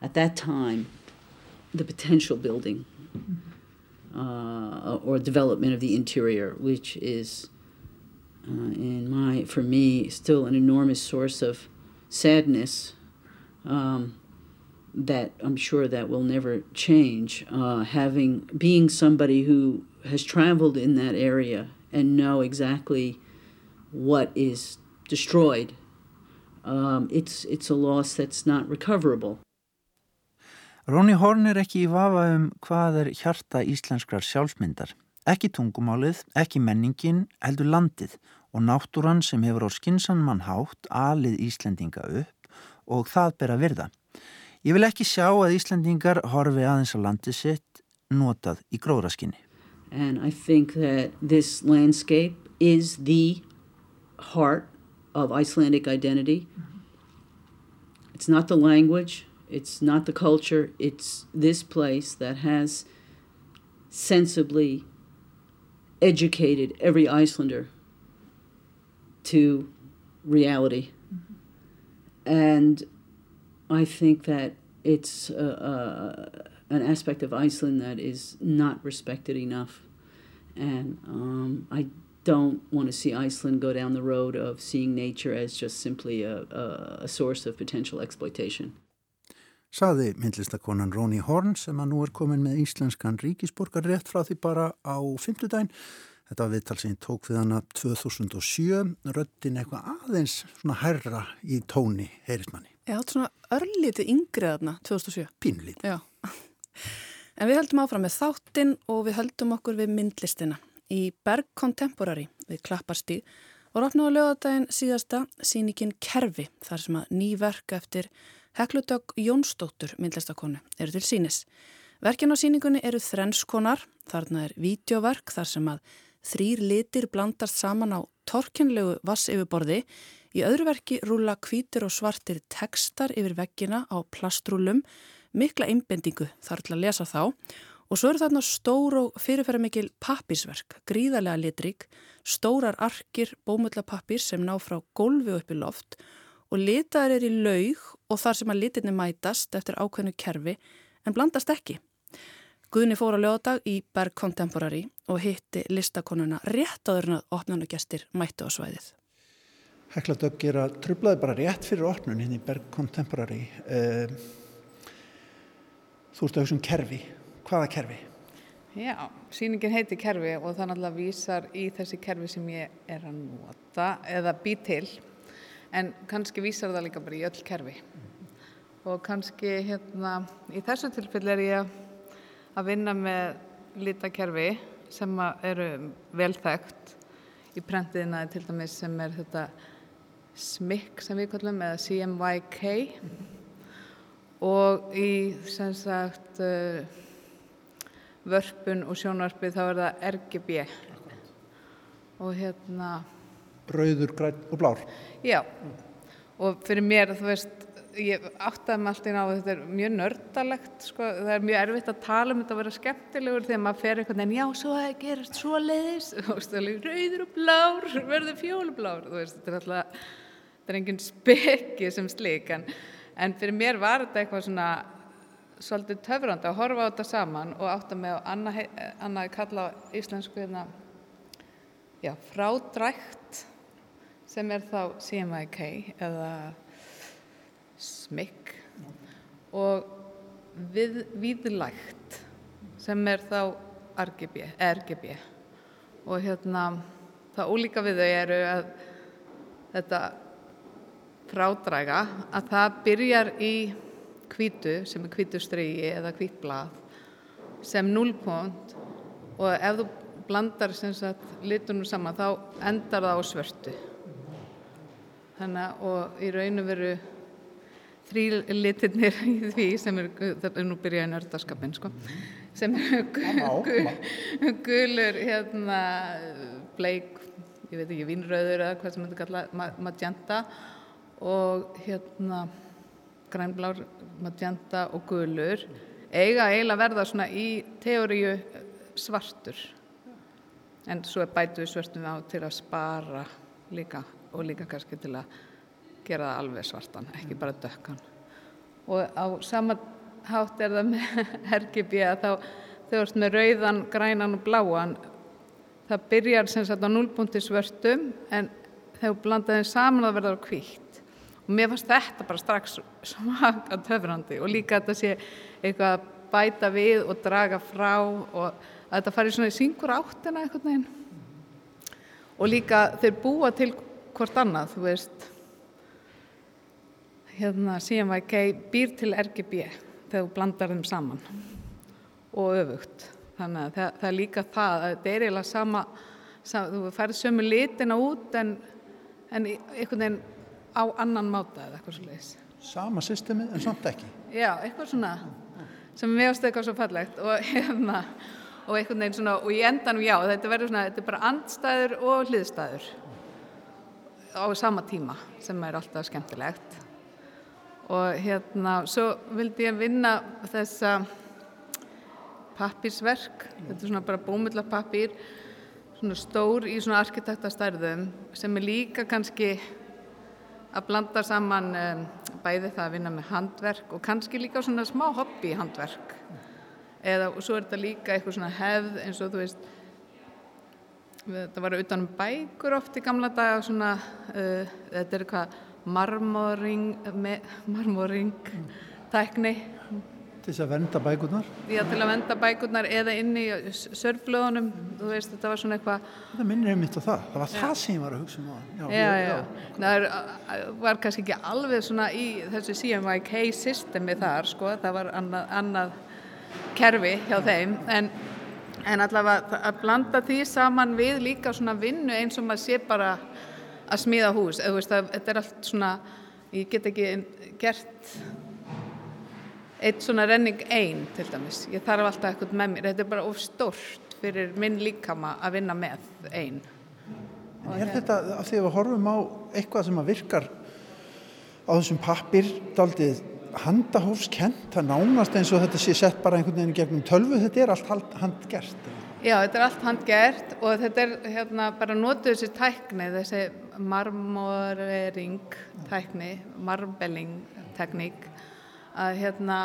at that time, the potential building uh, or development of the interior, which is, uh, in my, for me, still an enormous source of sadness. Um, that I'm sure that will never change. Uh, having being somebody who has traveled in that area and know exactly what is destroyed, um, it's, it's a loss that's not recoverable. Róni Horn er ekki í vafa um hvað er hjarta íslenskrar sjálfsmyndar. Ekki tungumálið, ekki menningin, heldur landið og náttúran sem hefur á skinsanmann hátt alið Íslendinga upp og það ber að virða. Ég vil ekki sjá að Íslendingar horfi aðeins á landið sitt notað í gróðraskinni. And I think that this landscape is the heart of Icelandic identity. It's not the language, it's not the culture, it's this place that has sensibly educated every Icelander to reality. Mm-hmm. And I think that it's uh, uh, an aspect of Iceland that is not respected enough. And um, I don't want to see Iceland go down the road of seeing nature as just simply a, a, a source of potential exploitation. Saði myndlistakonan Róni Horn sem að nú er komin með íslenskan ríkisborgar rétt frá því bara á fymtudaginn. Þetta var viðtal sem ég tók við hana 2007, röttin eitthvað aðeins svona herra í tóni heyrismanni. Já, þetta er svona örlítið yngriðarna 2007. Pínlítið. Já. En við höldum áfram með þáttinn og við höldum okkur við myndlistina. Í Berg Contemporary við Klapparstíð og rofnaðu lögadaginn síðasta síningin Kerfi þar sem að ný verk eftir Hekludögg Jónsdóttur myndlistakonu eru til sínis. Verkin á síningunni eru þrenskonar, þarna er vídeoverk þar sem að þrýr litir blandast saman á torkinlegu vasseyfuborði Í öðru verki rúla kvítur og svartir tekstar yfir veggina á plastrúlum, mikla einbendingu þar til að lesa þá og svo eru þarna stór og fyrirferða mikil pappisverk, gríðarlega litrík, stórar arkir bómullapappir sem ná frá gólfi upp í loft og litaðar er í laug og þar sem að litinni mætast eftir ákveðnu kerfi en blandast ekki. Guðni fór á lögadag í Berg Contemporary og hitti listakonuna rétt áður en að opnunagestir mættu á svæðið. Hekla Dögg gera trublaði bara rétt fyrir opnun hinn í Berg Contemporary. Uh, þú ert að hugsa um kerfi. Hvaða kerfi? Já, síningin heiti kerfi og það náttúrulega vísar í þessi kerfi sem ég er að nota eða bý til en kannski vísar það líka bara í öll kerfi og kannski hérna í þessu tilfelli er ég að vinna með lítakerfi sem eru velþægt í prentiðina til dæmis sem er þetta SMIC sem við kallum eða CMYK og í sem sagt uh, vörpun og sjónvarpi þá er það RGB og hérna Brauður, græn og blár. Já, og fyrir mér þú veist ég áttaði alltaf inn á að þetta er mjög nördalegt sko. það er mjög erfitt að tala um þetta að vera skemmtilegur þegar maður fer eitthvað en já, svo að það gerast svo leiðis rauður og blár, verður fjólublár. Þetta er alltaf þetta er enginn spekki sem slík en, fyrir mér var þetta eitthvað svona svolítið töfrandi að horfa á þetta saman og átta á annað anna kalla á íslensku hérna, já, frádrækt sem er þá CMYK eða smikk og við, viðlægt sem er þá RGB, RGB og hérna það ólíka við þau eru að þetta frádræga að það byrjar í kvítu sem er kvítustregi eða kvítblað sem núlpont og ef þú blandar litunum saman þá endar það á svörtu. Þannig og í raun og veru þrý litirnir í því sem er, þetta er nú byrjaði nördaskapin sko, sem er gulur hérna bleik, ég veit ekki vínröður eða hvað sem þetta kalla magenta og hérna grænblár, magenta og gulur eiga eiginlega verða svona í teóriu svartur. En svo er bætuð svartum á til að spara líka og líka kannski til að gera það alveg svartan, ekki bara dökkan. Og á sama hátt er það með RGB að þá þú ert með rauðan, grænan og bláan það byrjar sem sagt á núlbúndi svörtum en þegar þú blandaði saman það verður kvíkt og mér fannst þetta bara strax smaka töfrandi og líka þetta sé eitthvað að bæta við og draga frá og að þetta fari svona í syngur áttina eitthvað neginn og líka þeir búa til hvort annað, þú veist. Hérna CMYK býr til RGB þegar þú blandar þeim saman og öfugt. Þannig að það, það er líka það að þetta er eiginlega sama, sama þú færð sömu litina út en, en einhvern veginn á annan máta eða eitthvað svo leiðis Sama systemið en samt ekki. Já, eitthvað svona sem mér ástu eitthvað svo fallegt og hérna og einhvern veginn svona og í endanum já þetta verður svona, þetta er bara andstæður og hliðstæður á sama tíma sem er alltaf skemmtilegt. Og hérna svo vildi ég vinna þessa pappirsverk þetta er svona bara bómullar pappir svona stór í svona arkitektastærðum sem er líka kannski að blanda saman um, bæði það að vinna með handverk og kannski líka svona smá hobby handverk. Eða og svo er þetta líka eitthvað svona hefð eins og þú veist þetta var utanum bækur oft í gamla daga svona uh, þetta er eitthvað marmoring me, marmoring tækni til þess að venda bækurnar. Já, til að venda bækurnar eða inn í sörflöðunum, þú veist, þetta var svona eitthvað þetta minnir ég mitt á það, það var já. það sem ég var að hugsa um Já, já, já, já. það var kannski ekki alveg svona í þessu CMYK systemi þar, sko, það var annað, annað kerfi hjá þeim. En, en allavega að blanda því saman við líka svona vinnu eins og maður sé bara að smíða hús, eða þú veist, þetta er allt svona ég get ekki gert eitt svona renning einn til dæmis, ég þarf alltaf eitthvað með mér, þetta er bara of stort fyrir minn líkama að vinna með einn. En er þetta af því að við horfum á eitthvað sem að virkar á þessum pappir daldið handahófskent, það nánast eins og þetta sé sett bara einhvern veginn gegnum tölvu, þetta er allt handgert? Já, þetta er allt handgert og þetta er hérna bara notuð þessi tækni, þessi marmorering tækni, marbelling tekník að hérna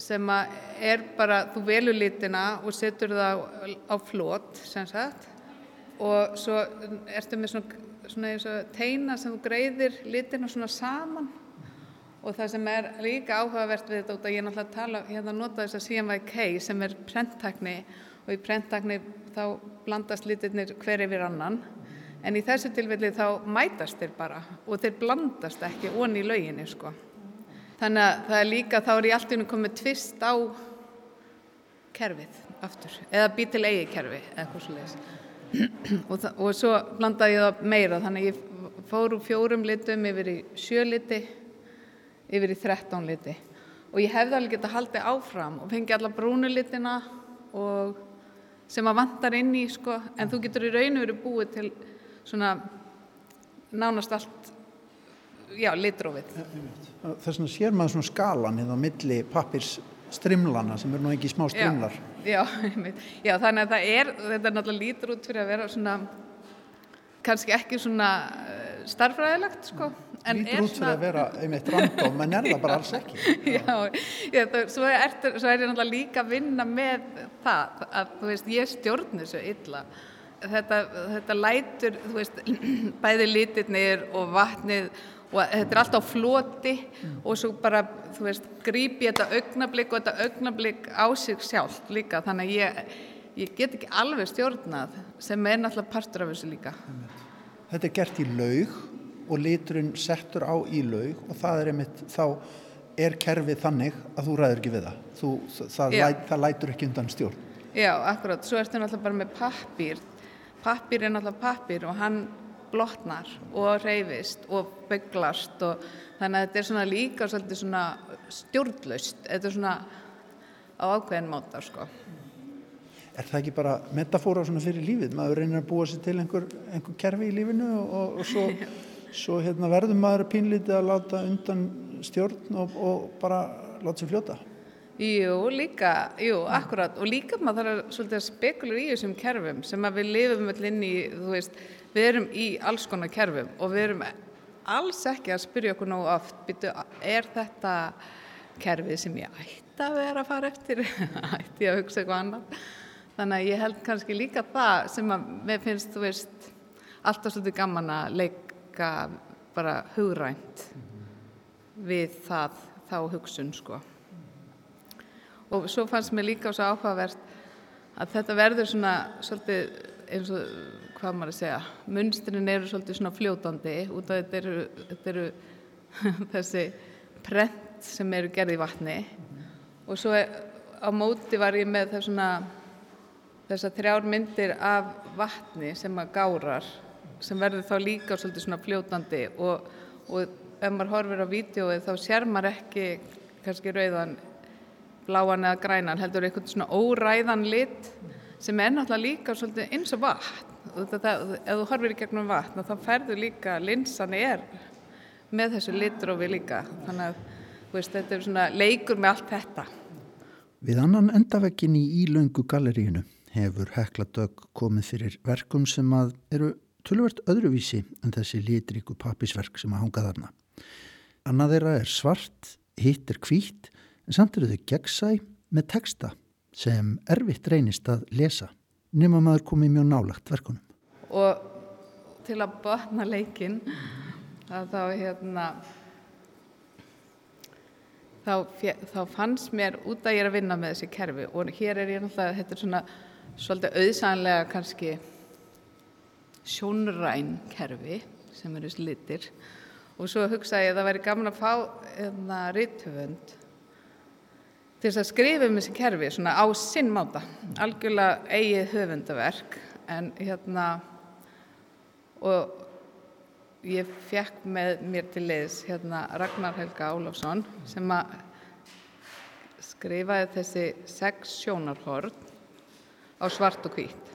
sem að er bara, þú velur litina og setur það á, á flót sem sagt og svo ertu með svona, svona og teina sem þú greiðir litina svona saman. Og það sem er líka áhugavert við þetta út að ég náttúrulega tala, hérna nota þess að CMYK sem er prenttækni og í prenttækni þá blandast litirnir hver yfir annan. En í þessu tilfelli þá mætast þeir bara og þeir blandast ekki onni í lauginni sko þannig að það er líka, þá er ég alltaf komið tvist á kerfið aftur, eða bý til eigi kerfi eða eitthvað svo leiðis og, og svo blandaði ég það meira þannig að ég fór úr fjórum litum yfir í sjö liti yfir í þrettán liti. Og ég hefði alveg gett að halda áfram og fengi alla brúnu litina og sem að vantar inn í sko, en þú getur í raun og verið búið til svona nánast allt já, litrófið. Þess vegna sér maður svona skalan hérna á milli pappirs strimlana sem eru nú ekki smá strimlar. Já, já, já, þannig að það er, þetta er náttúrulega lítur út fyrir að vera svona, kannski ekki svona uh, starfræðilegt, sko. Lítur út fyrir að vera einmitt random, en er það bara alls ekki. Já, já það, svo, er, svo er ég náttúrulega líka að vinna með það, að þú veist, ég stjórn þessu illa. Þetta, þetta lætur, þú veist, bæði lítirnir og vatnið og þetta er alltaf floti mm. og svo bara, þú veist, grípi þetta augnablík og þetta augnablík á sig sjálf líka, þannig að ég, ég get ekki alveg stjórnað sem er náttúrulega partur af þessu líka. Þetta er gert í laug og liturinn settur á í laug og það er einmitt, þá er kerfið þannig að þú ræður ekki við það, þú, það, læt, það lætur ekki undan stjórn. Já, akkurat, svo ertu náttúrulega bara með pappir, pappir er náttúrulega pappir og hann blotnar og reyfist og bygglast og þannig að þetta er svona líka svolítið svona stjórnlaust, þetta er svona á ákveðin móta sko. Er það ekki bara metafóra svona fyrir lífið? Maður reynir að búa sér til einhver, einhver kerfi í lífinu og, og svo, svo hérna, verður maður pínlítið að láta undan stjórn og, og bara láta sér fljóta? Jú, líka, jú, akkurat og líka maður þarf að spekulur í þessum kerfum sem að við lifum allir inn í, þú veist, við erum í alls konar kerfum og við erum alls ekki að spyrja okkur nógu oft byrju, er þetta kerfið sem ég ætti að vera að fara eftir? Ætti að hugsa eitthvað annar þannig að ég held kannski líka það sem að mér finnst, þú veist alltaf svolítið gaman að leika bara hugrænt við það, þá hugsun sko. Og svo fannst mér líka svo áhugavert að þetta verður svona svolítið eins og hvað maður að segja, munstrin eru svolítið svona fljótandi út af þetta eru, þetta eru þessi prent sem eru gerði í vatni. Og svo er, á móti var ég með þessuna þessar þrjár myndir af vatni sem að gárar sem verður þá líka svolítið svona fljótandi. Og, og ef maður horfir á vídjóið þá sér maður ekki kannski rauðan bláan eða grænan heldur einhvern svona óræðan lit sem er náttúrulega líka svolítið eins og vatn. Þetta, ef þú horfir í gegnum vatn þá ferður líka, linsan er með þessu litrófi líka. Þannig að veist, þetta er svona leikur með allt þetta. Við annan endavekkin í Ílöngu galleríinu hefur Hekla Dögg komið fyrir verkum sem að eru tölvert öðruvísi en þessi litríku pappisverk sem að hanga þarna. Annað þeirra er svart, hitt er hvít en samt eru þau gegnsæ með texta sem erfitt reynist að lesa nema maður komið mjög nálagt verkunum. Og til að botna leikin þá hérna þá, þá fannst mér út að ég er að vinna með þessi kerfi og hér er ég náttúrulega, þetta er svona svolítið auðsænlega kannski sjónræn kerfi sem eru slitir og svo hugsaði ég að það væri gaman að fá hérna ritthöfund til þess að skrifa um þessi kerfi svona á sinn máta. Algjörlega eigið höfundaverk en hérna og ég fekk með mér til leiðis hérna Ragnar Helga Ólafsson sem að skrifaði þessi sex sjónarhorn á svart og hvít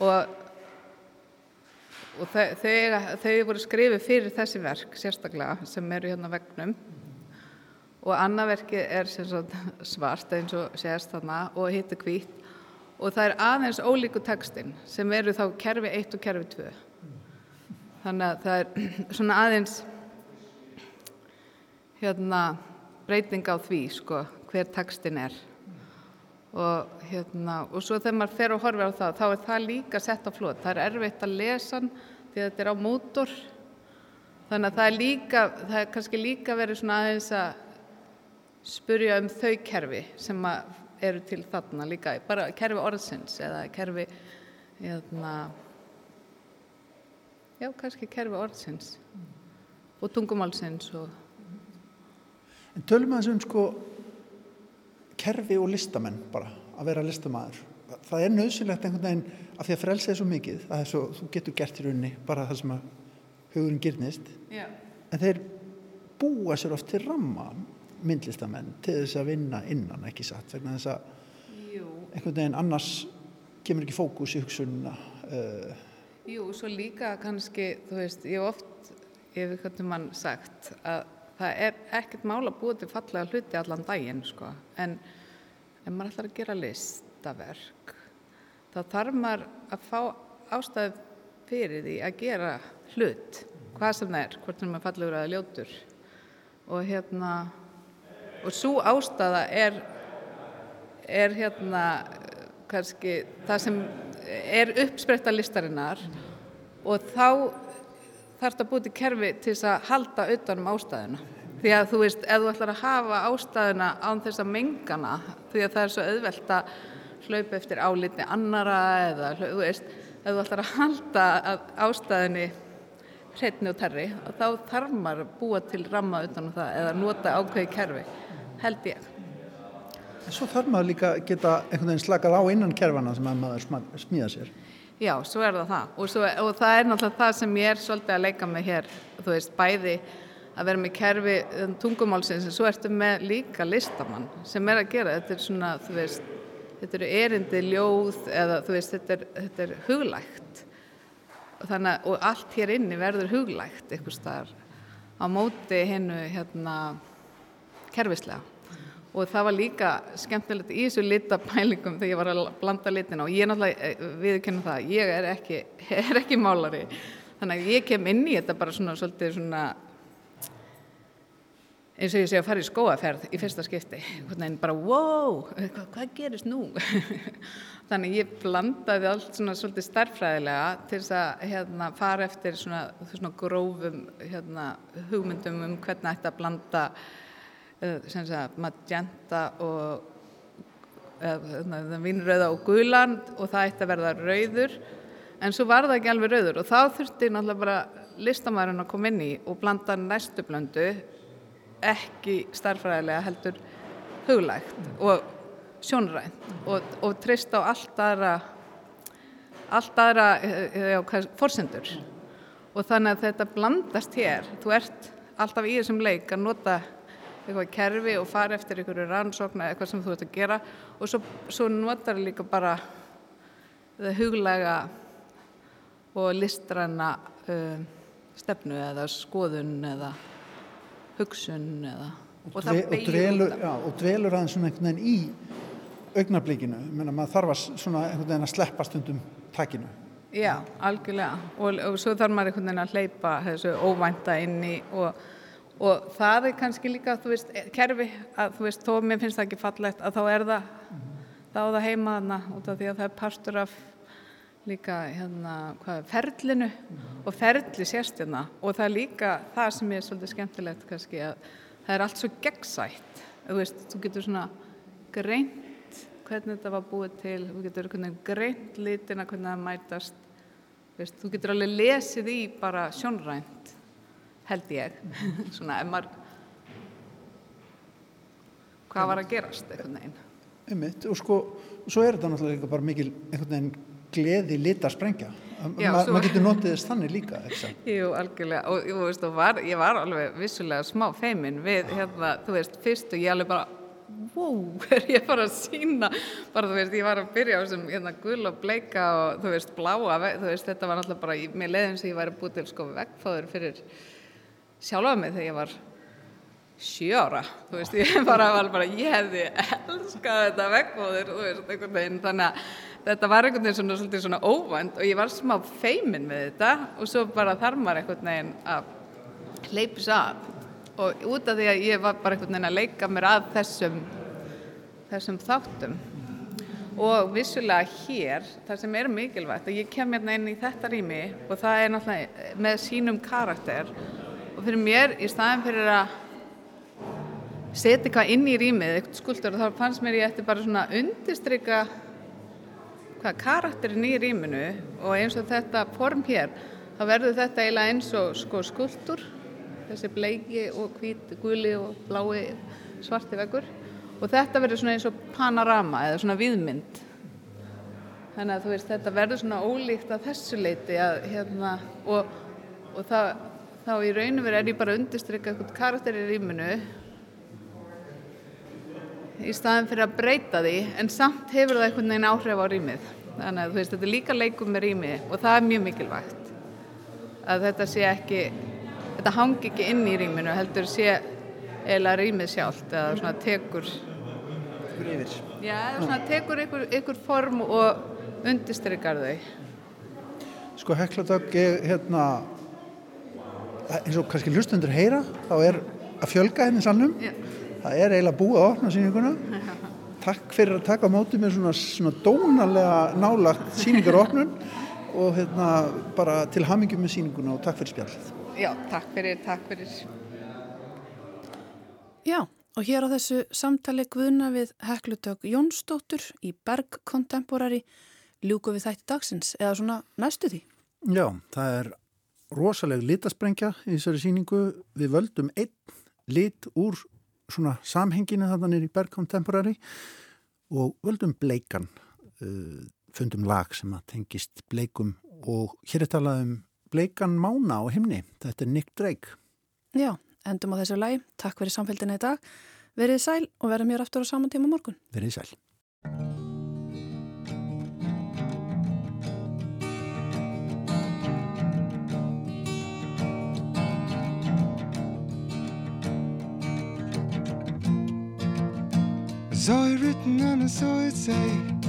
og, og þau, þau, þau voru skrifið fyrir þessi verk sérstaklega sem eru hérna vegnum og annað verkið er svart eins og sést þarna og hittu hvít og það er aðeins ólíku textin sem eru þá kerfi 1 og kerfi 2 þannig að það er svona aðeins hérna breyting á því sko hver tekstin er. Og hérna og svo þegar maður fer og horfir á það þá er það líka sett á flót það er erfitt að lesa því þetta er á mótor. Þannig að það er líka það er kannski líka verið svona aðeins að spurja um þau kerfi sem eru til þarna líka bara kerfi orðsins eða kerfi hérna já, kannski kerfi orðsins og tungumálsins og... En tölum að þessum sko kerfi og listamenn bara að vera listamæður það er nöðsynlegt einhvern veginn af því að frelsið er svo mikið að svo, þú getur gert í rauninni bara það sem að hugurinn gyrnist já. en þeir búa sér oft til ramma myndlistamenn til þess að vinna innan ekki satt? Vegna þess að Jú. einhvern veginn annars kemur ekki fókus í hugsunna uh, Jú, svo líka kannski, þú veist, ég oft, hef eitthvað mann sagt að það er ekkert mála búið til fallega hluti allan daginn, sko, en ef maður ætlar að gera listaverk, þá þarf maður að fá ástæðu fyrir því að gera hlut, hvað sem það er, hvort sem maður fallegur að ljótur. Og hérna, og svo ástæða er, er hérna, kannski það sem er uppspretta listarinnar og þá þarf þetta að búið til kerfi til þess að halda utanum ástæðuna. Því að þú veist, ef þú ætlar að hafa ástæðuna án þess að mengana því að það er svo auðvelt að hlaupa eftir álitni annara eða þú veist, ef þú ætlar að halda ástæðinni hreitni og terri, þá þarf maður að búa til ramma utanum það eða nota ákveði kerfi, held ég. En svo þarf maður líka geta einhvern veginn slakað á innan kerfana sem maður smíða sér. Já, svo er það það. Og, svo, og það er náttúrulega það sem ég er svolítið að leika með hér, þú veist, bæði að vera með kerfi um, tungumálsins en svo ertu með líka listamann sem er að gera, þetta er svona, þú veist, þetta eru erindi ljóð eða þú veist, þetta er, þetta er huglægt. Og, þannig, og allt hér inni verður huglægt eitthvað starf á móti hennu hérna kerfislega. Og það var líka skemmtilegt í þessu litapælingum þegar ég var að blanda litina. Og ég náttúrulega eh, viðkennum það, ég er ekki, er ekki málari. Þannig að ég kem inn í þetta bara svona svolítið svona eins og ég sé að fara í skóaferð í fyrsta skipti. En bara wow, hvað, hvað gerist nú? Þannig ég blandaði allt svona svolítið starfræðilega til þess að hérna, fara eftir svona, svona grófum hérna, hugmyndum um hvernig ætti að blanda sagt, magenta og vinnröða og gulan og það ætti að verða rauður. En svo var það ekki alveg rauður og þá þurfti náttúrulega bara listamæðurinn að koma inn í og blanda næstu blöndu ekki starfræðilega heldur huglægt og sjónrænt og, og treyst á allt aðra allt aðra eh, já, forsendur. Og þannig að þetta blandast hér. Þú ert alltaf í þessum leik að nota eitthvað kerfi og fara eftir einhverju rannsókna eitthvað sem þú ert að gera. Og svo, svo notar líka bara það huglega og listræna uh, stefnu eða skoðun eða hugsun eða og, og, dve, og, dvelur, já, og dvelur aðeins svona einhvern veginn í augnablikinu, menna maður þarf að svona einhvern veginn að sleppa stundum takinu. Já, algjörlega. Og, og svo þarf maður einhvern veginn að hleypa þessu óvænta inn í og, og það er kannski líka þú veist, kerfi, að þú veist, þó mér finnst það ekki fallegt að þá er það mm -hmm. þá er það heima þarna út af því að það er partur af líka hérna, hvað, ferlinu mm -hmm. og ferli sérst hérna og það er líka það sem er svolítið skemmtilegt kannski að það er allt svo gegnsætt, þú veist, þú getur svona greint hvernig þetta var búið til, þú getur greint litina hvernig það mætast Veist, þú getur alveg lesið í bara sjónrænt held ég. Svona ef maður hvað var að gerast einhvern veginn? Einmitt, og sko, svo er þetta náttúrulega bara mikil einhvern veginn gleði lita sprengja. Maður ma getur notið þess þannig líka Jú, algjörlega og, og, veist, og var, ég var alveg vissulega smá feimin við, hérna, þú veist, fyrst og ég alveg bara wow, er ég bara að sína bara þú veist, ég var að byrja á þessum hérna gull og bleika og þú veist bláa, þú veist, þetta var náttúrulega bara mér leiðin sem ég væri búið til sko vegfáður fyrir sjálfa mig þegar ég var sjóra, þú veist, ég bara bara, ég hefði elskað þetta vegfáður, þú veist, einhvern veginn. Þannig að þetta var einhvern veginn svona, svona, svona óvænt og ég var smá feimin með þetta og svo bara þarf maður einhvern veginn að hleypis að. Og út af því að ég var bara einhvern veginn að leika mér að þessum þessum þáttum. Og vissulega hér, það sem er mikilvægt að ég kem hérna inn í þetta rými og það er náttúrulega með sínum karakter og fyrir mér í staðin fyrir að setja eitthvað inn í rýmið, eitthvað skuldur og þá fannst mér ég eftir bara svona undistrykka hvað karakterin í rýminu og eins og þetta form hér, þá verður þetta eiginlega eins og sko skuldur þessi bleiki og hvít, guli og blái svarti veggur. Og þetta verður svona eins og panorama eða svona viðmynd. Þannig að þú veist þetta verður svona ólíkt að þessu leiti að, hérna, og, og það, þá í rauninu verður er ég bara að undirstryka eitthvað karakter í rýminu í staðin fyrir að breyta því en samt hefur það einhvern veginn áhrif á rýmið þannig að þú veist þetta er líka leikum með rými og það er mjög mikilvægt að þetta sé ekki þetta hangi ekki inn í rýminu heldur sé eila rýmið sjálft eða svona tekur yfir. Já, eða svona tekur ykkur, ykkur form og undistrykar þau. Sko Hekladag hérna eins og kannski hlustundur heyra þá er að fjölga henni sannum Já. það er eiginlega búið að opna síninguna takk fyrir að taka á móti með svona, svona dónalega nálagt síningar opnun og hérna bara til hamingjum með síninguna og takk fyrir spjall Já, takk fyrir, takk fyrir. Já Og hér á þessu samtali guðna við Heklutök Jónsdóttur í Berg Contemporary. Ljúku við þætti dagsins eða svona næstu því. Já, það er rosaleg litasprengja í þessari síningu. Við völdum einn lit úr svona samhenginu þarna nýri Berg Contemporary og völdum bleikan, uh, fundum lag sem að tengist bleikum og hér er talað um bleikan mána á himni. Þetta er Nick Drake. Já, endum á þessu lagi. Takk fyrir samfélgina í dag. Verið sæl og verðum hér aftur á saman tíma morgun. Verið sæl. Saw it written and I saw it say